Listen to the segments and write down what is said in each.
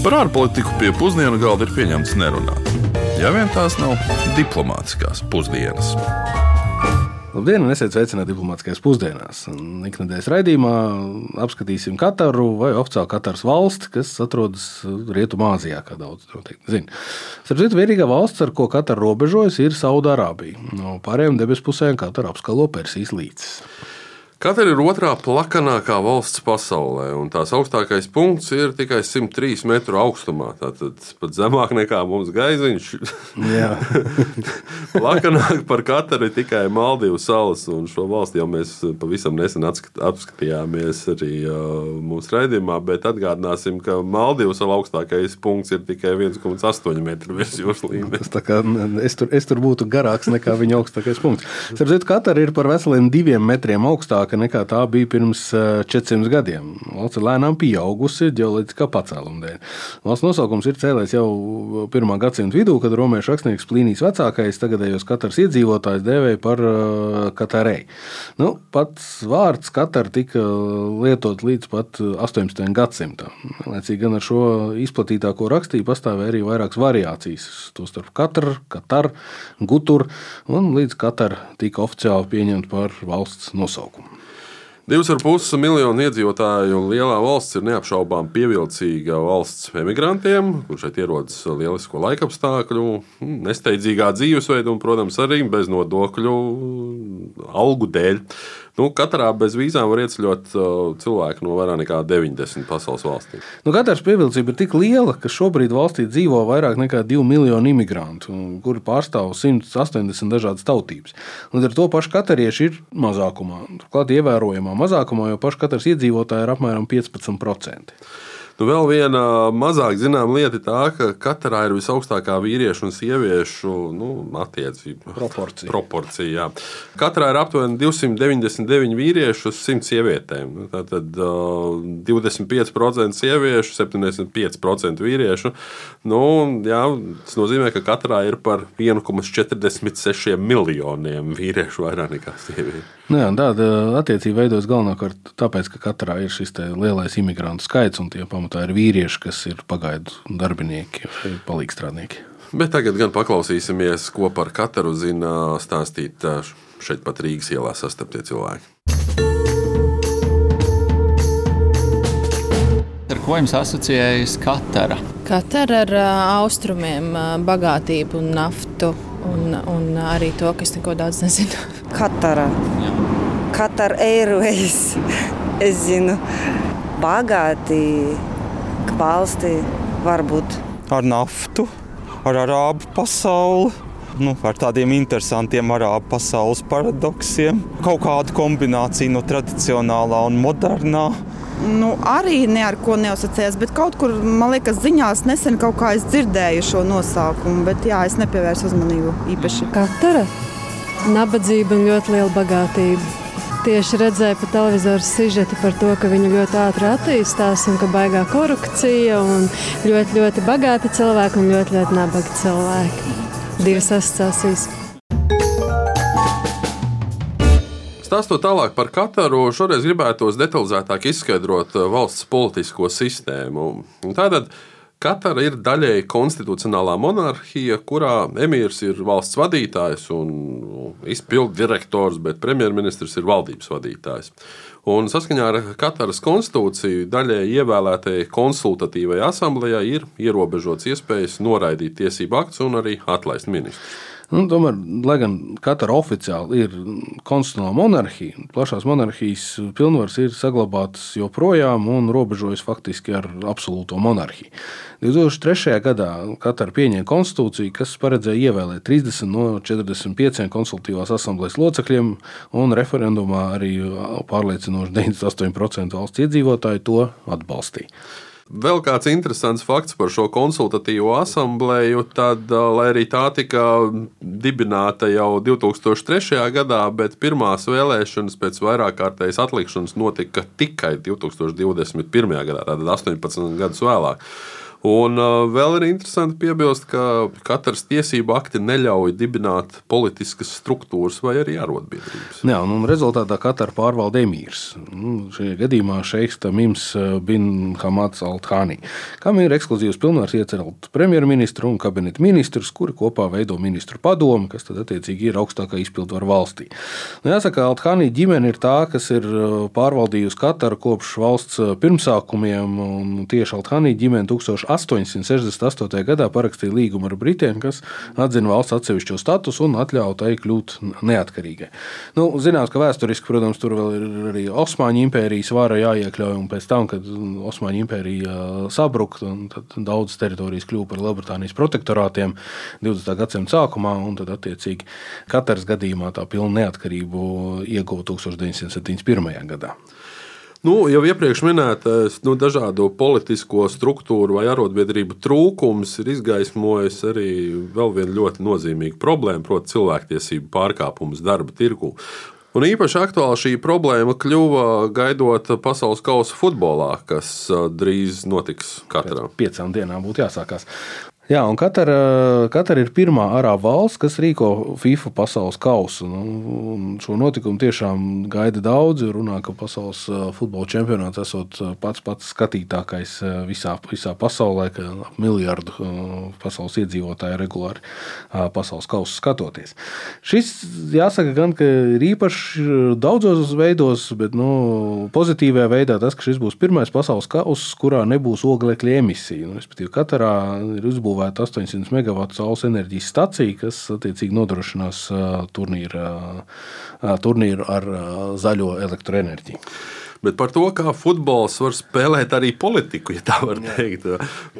Par ārpolitiku pie pusdienu galda ir pieņemts nerunāt. Ja vien tās nav diplomātiskās pusdienas. Labdien, un esiet sveicināti diplomātiskajās pusdienās. Ikdienas raidījumā apskatīsim Kataru vai oficiāli Kataras valsti, kas atrodas Rietumāzijā, kā daudz noteikti zina. Starp citu, vienīgā valsts, ar ko Katara robežojas, ir Saudārābija. No pārējām debesu pusēm Katara apskalo Persijas līcis. Katra ir otrā plakanākā valsts pasaulē, un tās augstākais punkts ir tikai 103 metru augstumā. Tātad pat zemāk nekā mums gaiziņš. Plakanāk par katru ir tikai Maldīvu salas, un šo valsti jau mēs pavisam nesen apskatījāmies arī mūsu raidījumā, bet atgādināsim, ka Maldīvu salas augstākais punkts ir tikai 1,8 metru virs jūras līmenis. Es, tur, es tur būtu garāks nekā viņa augstākais punkts. Starp citu, Katra ir par veseliem diviem metriem augstāk lielāka nekā tā bija pirms 400 eh, gadiem. Valsts ir lēnām pieaugusi ģeoloģiskā pacēluma dēļ. Valsts nosaukums ir cēlējis jau 1. gadsimta vidū, kad romiešu rakstnieks Plīnijas vecākais tagadējos katrs iedzīvotājs dēvēja par uh, katarei. Nu, pats vārds katar tika lietot līdz pat 18. gadsimtam. Laicīgi gan ar šo izplatītāko rakstīju pastāvēja arī vairākas variācijas. Tostarp katra, katar, gutur, un līdz katar tika oficiāli pieņemta par valsts nosaukumu. Divas ar pusi miljonu iedzīvotāju lielā valsts ir neapšaubām pievilcīga valsts emigrantiem, kurš šeit ierodas lielisko laikapstākļu, nesteidzīgā dzīvesveida un, protams, arī bez nodokļu algu dēļ. Nu, katrā bez vīzām var ieceļot uh, cilvēku no vairāk nekā 90 pasaules valstīm. Nu, Katras pievilcība ir tik liela, ka šobrīd valstī dzīvo vairāk nekā 2 miljoni imigrantu, kuri pārstāv 180 dažādas tautības. Līdz ar to paši katarieši ir mazākumā. Turklāt ievērojamā mazākumā, jo paši katrs iedzīvotāji ir apmēram 15%. Nu, vēl viena mazāk zināma lieta ir tā, ka katrā ir visaugstākā vīriešu un sieviešu nu, attiecība. Proporcija. Proporcija jā. Katrā ir aptuveni 299 vīriešu uz 100 sievietēm. Nu, tātad uh, 25% sieviešu, 75% vīriešu. Nu, jā, tas nozīmē, ka katrā ir par 1,46 miljoniem vīriešu vairāk nekā sieviešu. Nu, jā, tāda attiecība veidojas galvenokārt tāpēc, ka katrā ir šis lielais imigrantu skaits un tie pamatā tā ir vīrieši, kas ir pagaidu darbinieki palīgstrādnieki. Bet tagad gan paklausīsimies, ko par katru zina stāstīt šeit pat Rīgas ielā sastaptie cilvēki. Ar ko jums asociējas Katara? Katara ar austrumiem, bagātību un naftu. Un, un arī to, kas neko daudz nezinu. Katara. Katara Airways. Es zinu, bagāti valstī varbūt ar naftu, ar arābu pasauli. Nu, ar tādiem interesantiem arābu pasaules paradoksiem. Kaut kāda kombinācija no tradicionālā un modernā. Nu, arī ne ar ko neuzsacījās, bet kaut kur, man liekas, ziņās nesen kaut kā es dzirdēju šo nosaukumu, bet jā, es nepievērsu uzmanību īpaši. Katra nabadzība un ļoti liela bagātība. Tieši redzēju pa televizoru sižetu par to, ka viņi ļoti ātri attīstās un ka baigā korupcija un ļoti, ļoti bagāti cilvēki un ļoti, ļoti nabagi cilvēki. Divas asociācijas. Stāstot tālāk par Kataru, šoreiz gribētos detalizētāk izskaidrot valsts politisko sistēmu. Tātad Katara ir daļēji konstitucionālā monarhija, kurā emīrs ir valsts vadītājs un nu, izpildu direktors, bet premjerministrs ir valdības vadītājs. Un saskaņā ar Kataras konstitūciju daļēji ievēlētajai konsultatīvai asamblējai ir ierobežots iespējas noraidīt tiesību aktus un arī atlaist ministrus. Nu, tomēr, lai gan katra oficiāli ir konstitucionāla monarhija, plašās monarhijas pilnvaras ir saglabātas joprojām un robežojas faktiski ar absolūto monarhiju. 2003. gadā Katara pieņēma konstitūciju, kas paredzēja ievēlēt 30 no 45 konsultatīvās asamblejas locekļiem, un referendumā arī pārliecinoši 98% valsts iedzīvotāju to atbalstīja. Vēl kāds interesants fakts par šo konsultatīvo asamblēju, tad, lai arī tā tika dibināta jau 2003. gadā, bet pirmās vēlēšanas pēc vairāk kārtējas atlikšanas notika tikai 2021. gadā, tātad 18 gadus vēlāk. Un uh, vēl ir interesanti piebilst, ka katrs tiesību akti neļauj dibināt politiskas struktūras vai arī arotbiedrības. Jā, un, rezultātā Katara pārvalda emīrs. Nu, šajā gadījumā šeiks Tamims bin Hamats Althāni, kam ir ekskluzīvs pilnvars iecelt premjerministru un kabineta ministrus, kuri kopā veido ministru padomu, kas tad attiecīgi ir augstākā izpildvara valstī. Nu, jāsaka, Althāni ģimene ir tā, kas ir pārvaldījusi Kataru kopš valsts pirmsākumiem, un tieši Althāni ģimene 1000. 1868. gadā parakstīja līgumu ar Britiem, kas atzina valsts atsevišķo statusu un ļāva tai kļūt neatkarīgai. Nu, zināms, ka vēsturiski, protams, tur vēl ir arī Osmaņu impērijas vara jāiekļauj, un pēc tam, kad Osmaņu impērija sabruka, tad daudzas teritorijas kļuva par Lielbritānijas protektorātiem 20. gadsimta sākumā, un tad attiecīgi katrs gadījumā tā pilna neatkarību ieguva 1971. gadā. Nu, jau iepriekš minētais nu, dažādu politisko struktūru vai arotbiedrību trūkums ir izgaismojis arī vēl vienu ļoti nozīmīgu problēmu, proti, cilvēktiesību pārkāpumus darba tirgu. Un īpaši aktuāla šī problēma kļuva gaidot pasaules kausa futbolā, kas drīz notiks katrā. Pēc piecām dienām būtu jāsākās. Jā, un Katara, Katara ir pirmā arābu valsts, kas rīko FIFA pasaules kausu. Nu, šo notikumu tiešām gaida daudzi. Runā, ka pasaules futbola čempionāts esot pats pats skatītākais visā, visā pasaulē, ka ap miljardu pasaules iedzīvotāju regulāri pasaules kausu skatoties. Šis jāsaka gan, ir īpaši daudzos veidos, bet nu, pozitīvā veidā tas, ka šis būs pirmais pasaules kauss, kurā nebūs oglekļa emisija. Nu, Katarā ir uzbūvēta uzbūvēta 800 MW saules enerģijas stacija, kas attiecīgi nodrošinās turnīru, turnīru ar zaļo elektroenerģiju. Bet par to, kā futbols var spēlēt arī politiku, ja tā var teikt.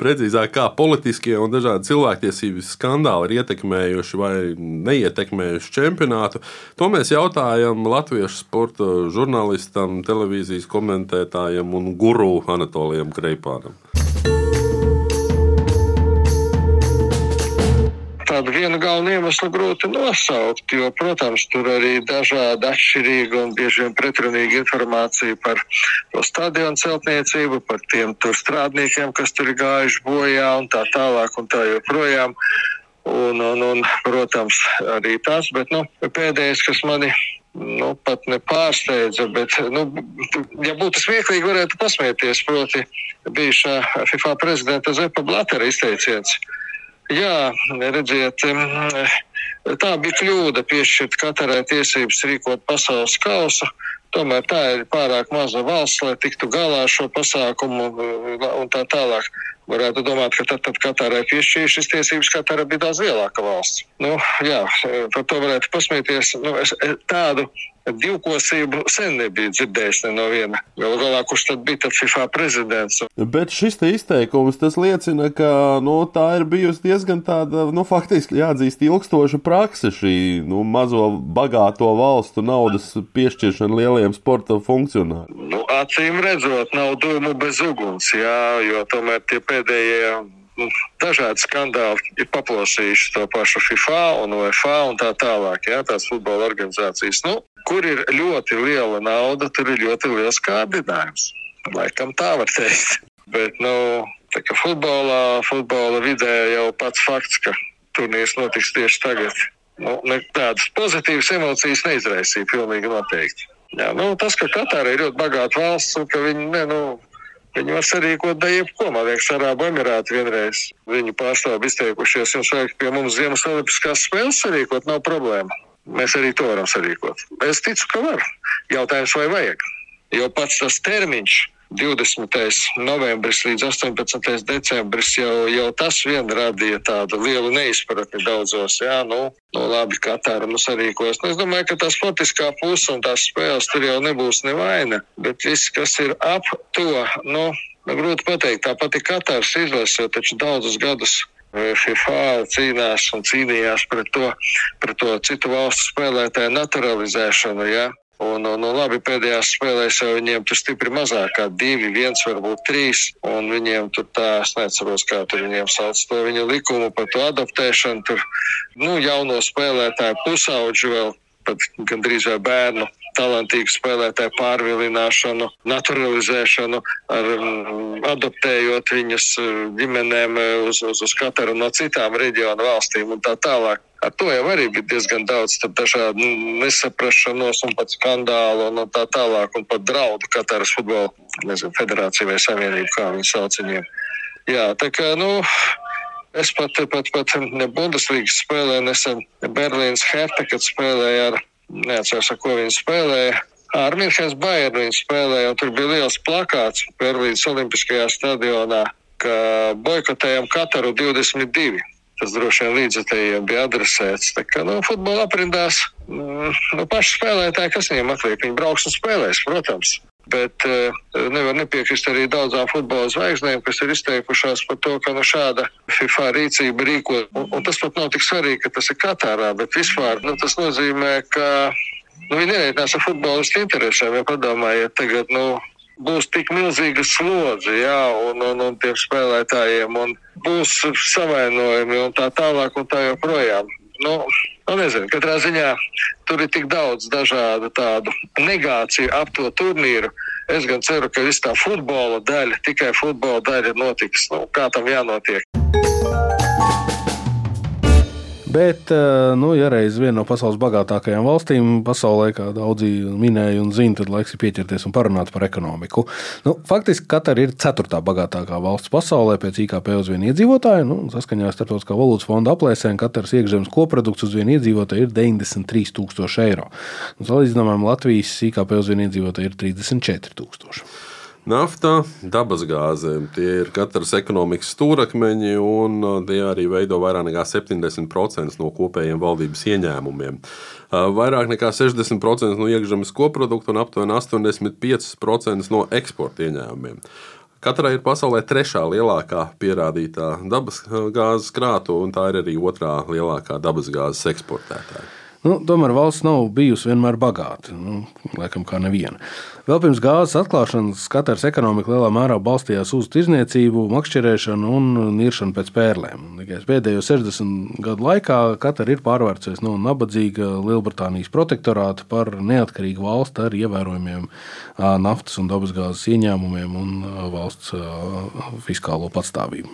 Precīzāk, kā politiskie un dažādi cilvēktiesības skandāli ir ietekmējuši vai neietekmējuši čempionātu. To mēs jautājam latviešu sporta žurnālistam, televīzijas komentētājam un guru Anatolijam Kreipānam. Tādu vienu galvenu iemeslu grūti nosaukt, jo, protams, tur arī dažādi atšķirīgi un bieži vien pretrunīgi informācija par to stadionu celtniecību, par tiem tur strādniekiem, kas tur ir gājuši bojā un tā tālāk un tā joprojām. Un, un, un, protams, arī tas, bet nu, pēdējais, kas mani nu, pat nepārsteidza, bet, nu, ja būtu smieklīgi, varētu pasmieties, proti, bijušā FIFA prezidenta Zepa Blatera izteiciens. Jā, redziet, tā bija kļūda piešķirt katrai tiesības rīkot pasaules kausu. Tomēr tā ir pārāk maza valsts, lai tiktu galā ar šo pasākumu un tā tālāk. Varētu domāt, ka tad, tad Katārai piešķīra šīs tiesības, Katāra bija daudz lielāka valsts. Nu, jā, par to varētu pasmieties. Nu, es, tādu divkosību sen nebija dzirdējis ne no viena. Galu galā, kurš tad bija tad FIFA prezidents? Bet šis te izteikums, tas liecina, ka nu, tā ir bijusi diezgan tāda, nu, faktiski jāatzīst ilgstoša prakse šī, nu, mazo bagāto valstu naudas piešķiršana lieliem sporta funkcionāriem. Nu, acīm redzot, nav dūmu bez uguns, jā, jo tomēr tie pēdējie dažādi skandāli ir paplosījuši to pašu FIFA un UEFA un tā tālāk, jā, tās futbola organizācijas. Nu, kur ir ļoti liela nauda, tur ir ļoti liels kārdinājums. Laikam tā var teikt. Bet, nu, tā kā futbolā, futbola vidē jau pats fakts, ka turnīrs notiks tieši tagad, nu, tādas pozitīvas emocijas neizraisīja pilnīgi noteikti. Jā, nu, tas, ka Katāra ir ļoti bagāta valsts un ka viņi, ne, nu, Viņi var sarīkot da jebko. Man liekas, Arābu Emirāti vienreiz viņu pārstāvi izteikušies, jums vajag pie mums Ziemas Olimpiskās spēles sarīkot, nav problēma. Mēs arī to varam sarīkot. Es ticu, ka var. Jautājums, vai vajag? Jo pats tas termiņš 20. novembris līdz 18. decembris jau, jau tas vien radīja tādu lielu neizpratni daudzos. Jā, nu, nu labi, Katāra mums arī kos. Nu, es domāju, ka tā sportiskā puse un tās spēles tur jau nebūs nevaina, bet viss, kas ir ap to, nu, nu grūti pateikt. Tā pati Katāras izlase jau taču daudzus gadus e, FIFA cīnās un cīnījās pret to, pret to citu valstu spēlētāju naturalizēšanu. Ja? Un, un, un labi, pēdējās spēlēs jau viņiem tur stipri mazāk, kā divi, viens, varbūt trīs. Un viņiem tur tā, es neatceros, kā tur viņiem sauc to viņa likumu par to adaptēšanu. Tur, nu, jauno spēlētāju pusauģu vēl, pat gandrīz vai bērnu talantīgu spēlētāju pārvilināšanu, naturalizēšanu, ar, adoptējot viņus ģimenēm uz, uz, uz katru no citām reģionu valstīm un tā tālāk. Ar to jau arī bija diezgan daudz dažādu nesaprašanos un pat skandālu un tā tālāk, un pat draudu Katāras futbola nezinu, federācija vai savienība, kā viņi sauc viņiem. Jā, tā kā, nu, es pat, pat, pat Bundeslīgas spēlēju nesen Berlīnas Herta, kad spēlēju ar, neatceros, ar ko viņi spēlēja. Ar Mirkens Bayernu viņi spēlēja, un tur bija liels plakāts Berlīnas Olimpiskajā stadionā, ka boikotējam Kataru 22. Tas droši vien līdzekļiem bija adresēts. Tā kā nu, futbola aprindās, mm, nu, paši spēlētāji, kas viņiem atliek, viņi brauks un spēlēs, protams. Bet uh, nevar nepiekrist arī daudzām futbola zvaigznēm, kas ir izteikušās par to, ka nu, šāda FIFA rīcība rīko. Un, un tas pat nav tik svarīgi, ka tas ir Katārā, bet vispār nu, tas nozīmē, ka nu, viņi nereitinās ar futbolistu interesēm. Ja padomājiet, tagad nu, būs tik milzīga slodze, jā, un, un, un tiem spēlētājiem, un būs savainojumi un tā tālāk un tā joprojām. Nu, nu nezinu, katrā ziņā tur ir tik daudz dažādu tādu negāciju ap to turnīru. Es gan ceru, ka viss tā futbola daļa, tikai futbola daļa notiks. Nu, kā tam jānotiek? Bet, eh, nu, ja reiz viena no pasaules bagātākajām valstīm pasaulē, kā daudzi minēja un zina, tad laiks ir pieķerties un parunāt par ekonomiku. Nu, faktiski Katara ir ceturtā bagātākā valsts pasaulē pēc IKP uz vienu iedzīvotāju. Nu, saskaņā ar Startautiskā valūtas fonda aplēsēm Kataras iekšzemes koprodukts uz vienu iedzīvotāju ir 93,000 eiro. Salīdzinājumam Latvijas IKP uz vienu iedzīvotāju ir 34,000. Nafta, dabasgāze, tie ir katras ekonomikas stūrakmeņi, un uh, tie arī veido vairāk nekā 70% no kopējiem valdības ieņēmumiem. Uh, vairāk nekā 60% no iekšzemes koprodukta un aptuveni 85% no eksporta ieņēmumiem. Katrai ir pasaulē trešā lielākā pierādītā dabasgāzes krāta, un tā ir arī otrā lielākā dabasgāzes eksportētāja. Nu, tomēr valsts nav bijusi vienmēr bagāta. Nu, laikam, kā neviena. Vēl pirms gāzes atklāšanas Katars ekonomika lielā mērā balstījās uz tirzniecību, makšķerēšanu un niršanu pēc pērlēm. Tikai pēdējo 60 gadu laikā Katara ir pārvērsies no nabadzīga Lielbritānijas protektorāta par neatkarīgu valsti ar ievērojumiem naftas un dabasgāzes ieņēmumiem un valsts fiskālo patstāvību.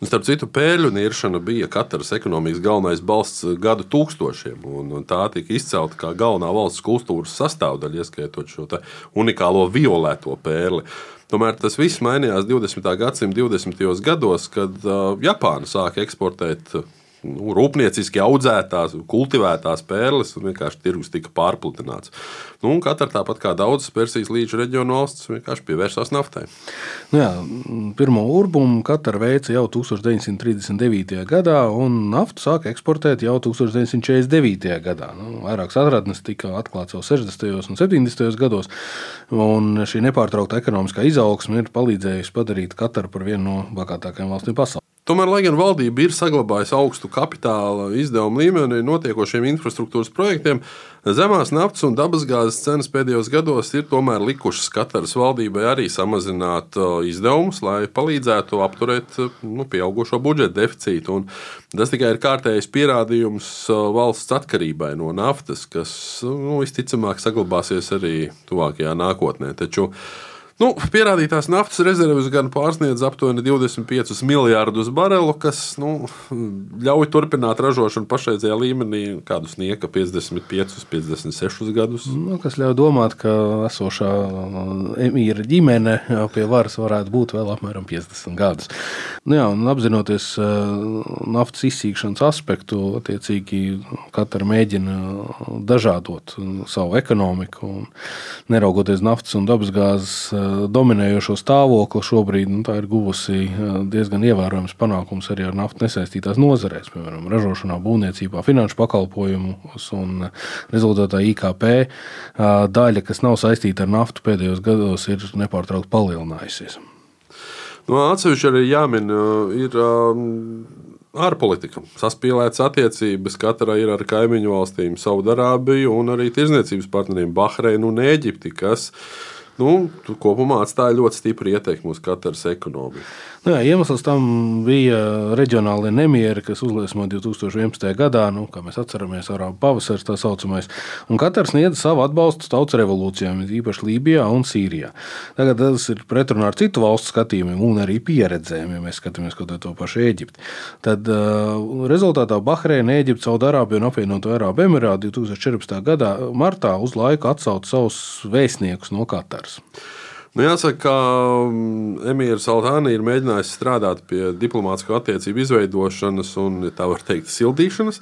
Starp citu, pēļu niršana bija katras ekonomikas galvenais balsts gadu tūkstošiem, un tā tika izcelta kā galvenā valsts kultūras sastāvdaļa, ieskaitot šo unikālo violēto pērli. Tomēr tas viss mainījās 20. gadsimta 20. gados, kad uh, Japāna sāka eksportēt nu, rūpnieciski audzētās, kultivētās pērles, un vienkārši tirgus tika pārpludināts. Nu, katra tāpat kā daudzas Persijas līča reģionu valsts vienkārši pievērsās naftai. Nu jā, pirmo urbumu Katara veica jau 1939. gadā, un naftu sāka eksportēt jau 1949. gadā. Nu, vairākas atradnes tika atklātas jau 60. un 70. gados, un šī nepārtraukta ekonomiskā izaugsme ir palīdzējusi padarīt Kataru par vienu no bagātākajām valstīm pasaulē. Tomēr, lai gan valdība ir saglabājusi augstu kapitāla izdevumu līmeni notiekošiem infrastruktūras projektiem, zemās naftas un dabasgāzes cenas pēdējos gados ir tomēr likušas Kataras valdībai arī samazināt izdevumus, lai palīdzētu apturēt nu, pieaugušo budžeta deficītu. Un tas tikai ir kārtējs pierādījums valsts atkarībai no naftas, kas nu, visticamāk saglabāsies arī tuvākajā nākotnē. Taču, Nu, pierādītās naftas rezerves gan pārsniedz aptuveni 25 miljardus barelu, kas nu, ļauj turpināt ražošanu pašreizējā līmenī, kādus nieka 55, 56 gadus. Nu, kas ļauj domāt, ka esošā emīra ģimene pie varas varētu būt vēl apmēram 50 gadus. Nu, jā, apzinoties naftas izsīkšanas aspektu, attiecīgi katra mēģina dažādot savu ekonomiku, neraugoties naftas un dabasgāzes dominējošo stāvokli šobrīd nu, ir guvusi diezgan ievērojams panākums arī ar naftu nesaistītās nozarēs, piemēram, ražošanā, būvniecībā, finanšu pakalpojumus un rezultātā IKP daļa, kas nav saistīta ar naftu pēdējos gados, ir nepārtraukti palielinājusies. No, nu, atsevišķi arī jāmin, ir ārpolitika. Saspīlētas attiecības katrai ir ar kaimiņu valstīm, Saudārābiju un arī tirzniecības partneriem Bahreinu un Eģipti, kas nu, kopumā atstāja ļoti stipru ietekmi uz Kataras ekonomiku. Nu, jā, iemesls tam bija reģionālie nemieri, kas uzliesmoja 2011. gadā, nu, kā mēs atceramies, Arābu pavasaris tā saucamais. Un katrs sniedza savu atbalstu tautas revolūcijām, īpaši Lībijā un Sīrijā. Tagad tas ir pretrunā ar citu valstu skatījumiem un arī pieredzēm, ja mēs skatāmies to pašu Eģipti. Tad uh, rezultātā Bahreina, Eģipte, Saudārābija un apvienoto Arābu Emirātu 2014. gadā martā uz laiku atsauca savus vēstniekus no Kataras. Nu, jāsaka, ka mm, Emīļs Altāni ir mēģinājis strādāt pie diplomātsko attiecību izveidošanas un, tā var teikt, sildīšanas.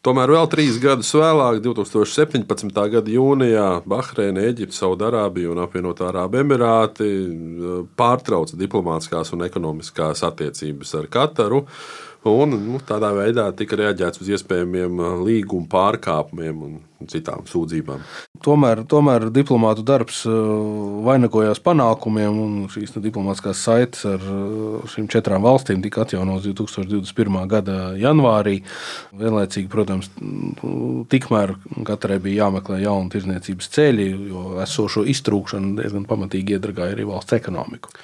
Tomēr vēl trīs gadus vēlāk, 2017. gada jūnijā, Bahreina, Eģipte, Saudārābija un apvienotā Arābu Emirāti mm, pārtrauca diplomātiskās un ekonomiskās attiecības ar Kataru. Un, nu, tādā veidā tika reaģēts uz iespējamiem uh, līguma pārkāpumiem un citām sūdzībām. Tomēr, tomēr diplomātu darbs uh, vainagojās panākumiem, un šīs diplomātiskās saites ar uh, šīm četrām valstīm tika atjaunotas 2021. gada janvārī. Vienlaicīgi, protams, tikmēr katrai bija jāmeklē jauni tirzniecības ceļi, jo esošo iztrūkšanu diezgan pamatīgi iedragāja arī valsts ekonomiku.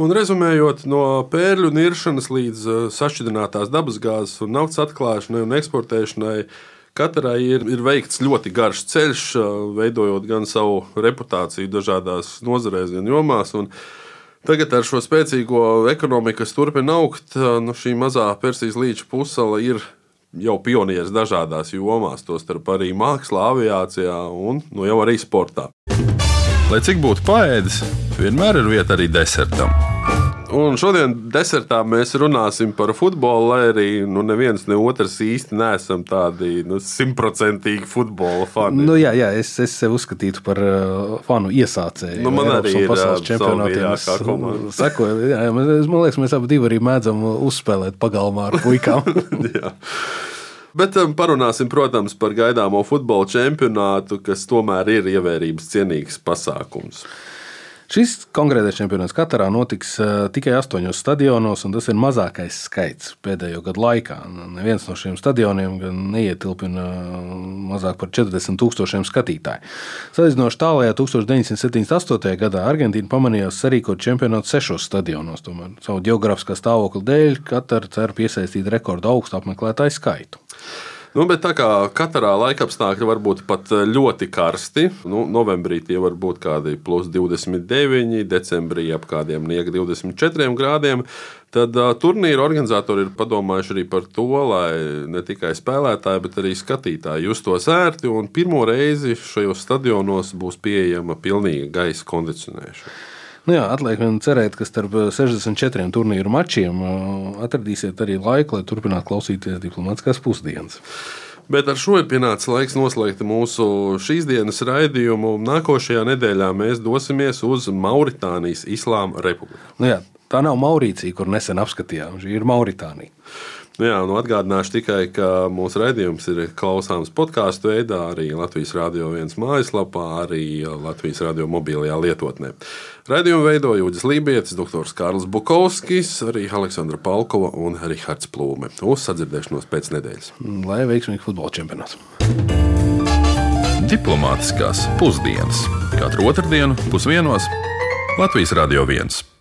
Un rezumējot, no pērļu niršanas līdz uh, sašķidrinātās dabasgāzes un naftas atklāšanai un eksportēšanai. Katrai ir, ir veikts ļoti garš ceļš, uh, veidojot gan savu reputāciju dažādās nozarēs, gan jomās. Tagad ar šo spēcīgo ekonomiku, kas turpina augt, uh, nu, šī mazā Persijas līča pusela ir jau pionieris dažādās jomās, tostarp arī mākslā, aviācijā un nu, jau arī sportā. Lai cik būtu paēdis, vienmēr ir vieta arī desertam. Un šodien desertā mēs runāsim par futbolu, lai arī nu, neviens ne otrs īsti neesam tādi nu, simtprocentīgi nu, futbola fani. Nu, jā, jā, es, es sev uzskatītu par uh, fanu iesācēju. Nu, man Eiropas arī un pasaules čempionātiem. Es Sekoju, jā, jā, man liekas, mēs abi arī mēdzam uzspēlēt pagalmā ar puikām. Bet um, parunāsim, protams, par gaidāmo futbola čempionātu, kas tomēr ir ievērības cienīgs pasākums. Šis konkrētais čempionāts Katarā notiks uh, tikai astoņos stadionos, un tas ir mazākais skaits pēdējo gadu laikā. Neviens no šiem stadioniem neietilpina uh, mazāk par 40 tūkstošiem skatītāju. Salīdzinoši tālākajā 1978. gadā Argentīna pamanījās sarīkot čempionātu sešos stadionos. Tomēr savu geogrāfiskā stāvokļa dēļ Katara cer piesaistīt rekordu augstu apmeklētāju skaitu. Nu, bet tā kā katrā laikapstākļā var būt pat eh, ļoti karsti, nu, novembrī tie var būt kādi plus 29, decembrī ap kādiem niega 24 grādiem. Tad uh, turnīra organizatori ir padomājuši arī par to, lai ne tikai spēlētāji, bet arī skatītāji justos ērti. Pirmo reizi šajos stadionos būs pieejama pilnīga gaisa kondicionēšana. Nu jā, atliek vien cerēt, ka starp 64 turnīru mačiem atradīsiet arī laiku, lai turpinātu klausīties diplomātiskās pusdienas. Bet ar šo ir pienācis laiks noslēgt mūsu šīs dienas raidījumu. Nākošajā nedēļā mēs dosimies uz Mauritānijas Islāma Republiku. Nu jā, tā nav Maurīcija, kur nesen apskatījām. Šī ir Mauritānija. Nu jā, nu atgādināšu tikai, ka mūsu raidījums ir klausāms podkāstu veidā, arī Latvijas Rādio 1 mājaslapā, arī Latvijas Rādio mobilajā lietotnē. Raidījumu veidoja Jūdas Lībijams, Dr. Kārls Bukovskis, arī Aleksandra Palkova un Rihards Plūme. Uz sadzirdēšanos pēc nedēļas. Lai veiksmīgi futbola čempionāts! Diplomātiskās pusdienas katru otrdienu pusdienos Latvijas Rādio 1.